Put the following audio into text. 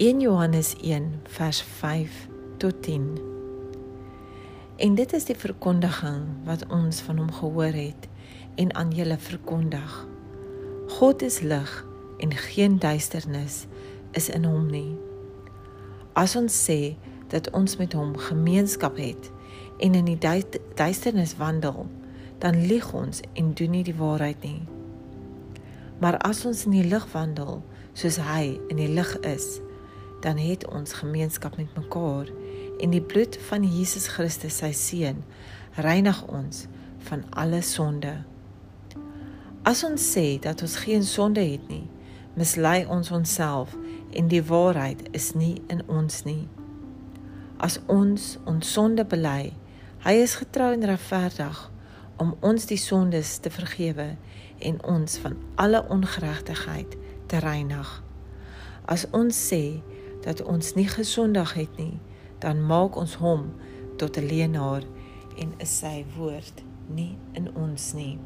1 Johannes 1 vers 5 tot 10. En dit is die verkondiging wat ons van hom gehoor het en aan julle verkondig. God is lig en geen duisternis is in hom nie. As ons sê dat ons met hom gemeenskap het en in die duisternis wandel, dan lieg ons en doen nie die waarheid nie. Maar as ons in die lig wandel, soos hy in die lig is, dan het ons gemeenskap met mekaar en die bloed van Jesus Christus sy seun reinig ons van alle sonde. As ons sê dat ons geen sonde het nie, mislei ons onsself en die waarheid is nie in ons nie. As ons ons sonde bely, hy is getrou en regverdig om ons die sondes te vergewe en ons van alle ongeregtigheid te reinig. As ons sê dat ons nie gesondig het nie, dan maak ons hom tot 'n leenaar en is sy woord nie in ons nie.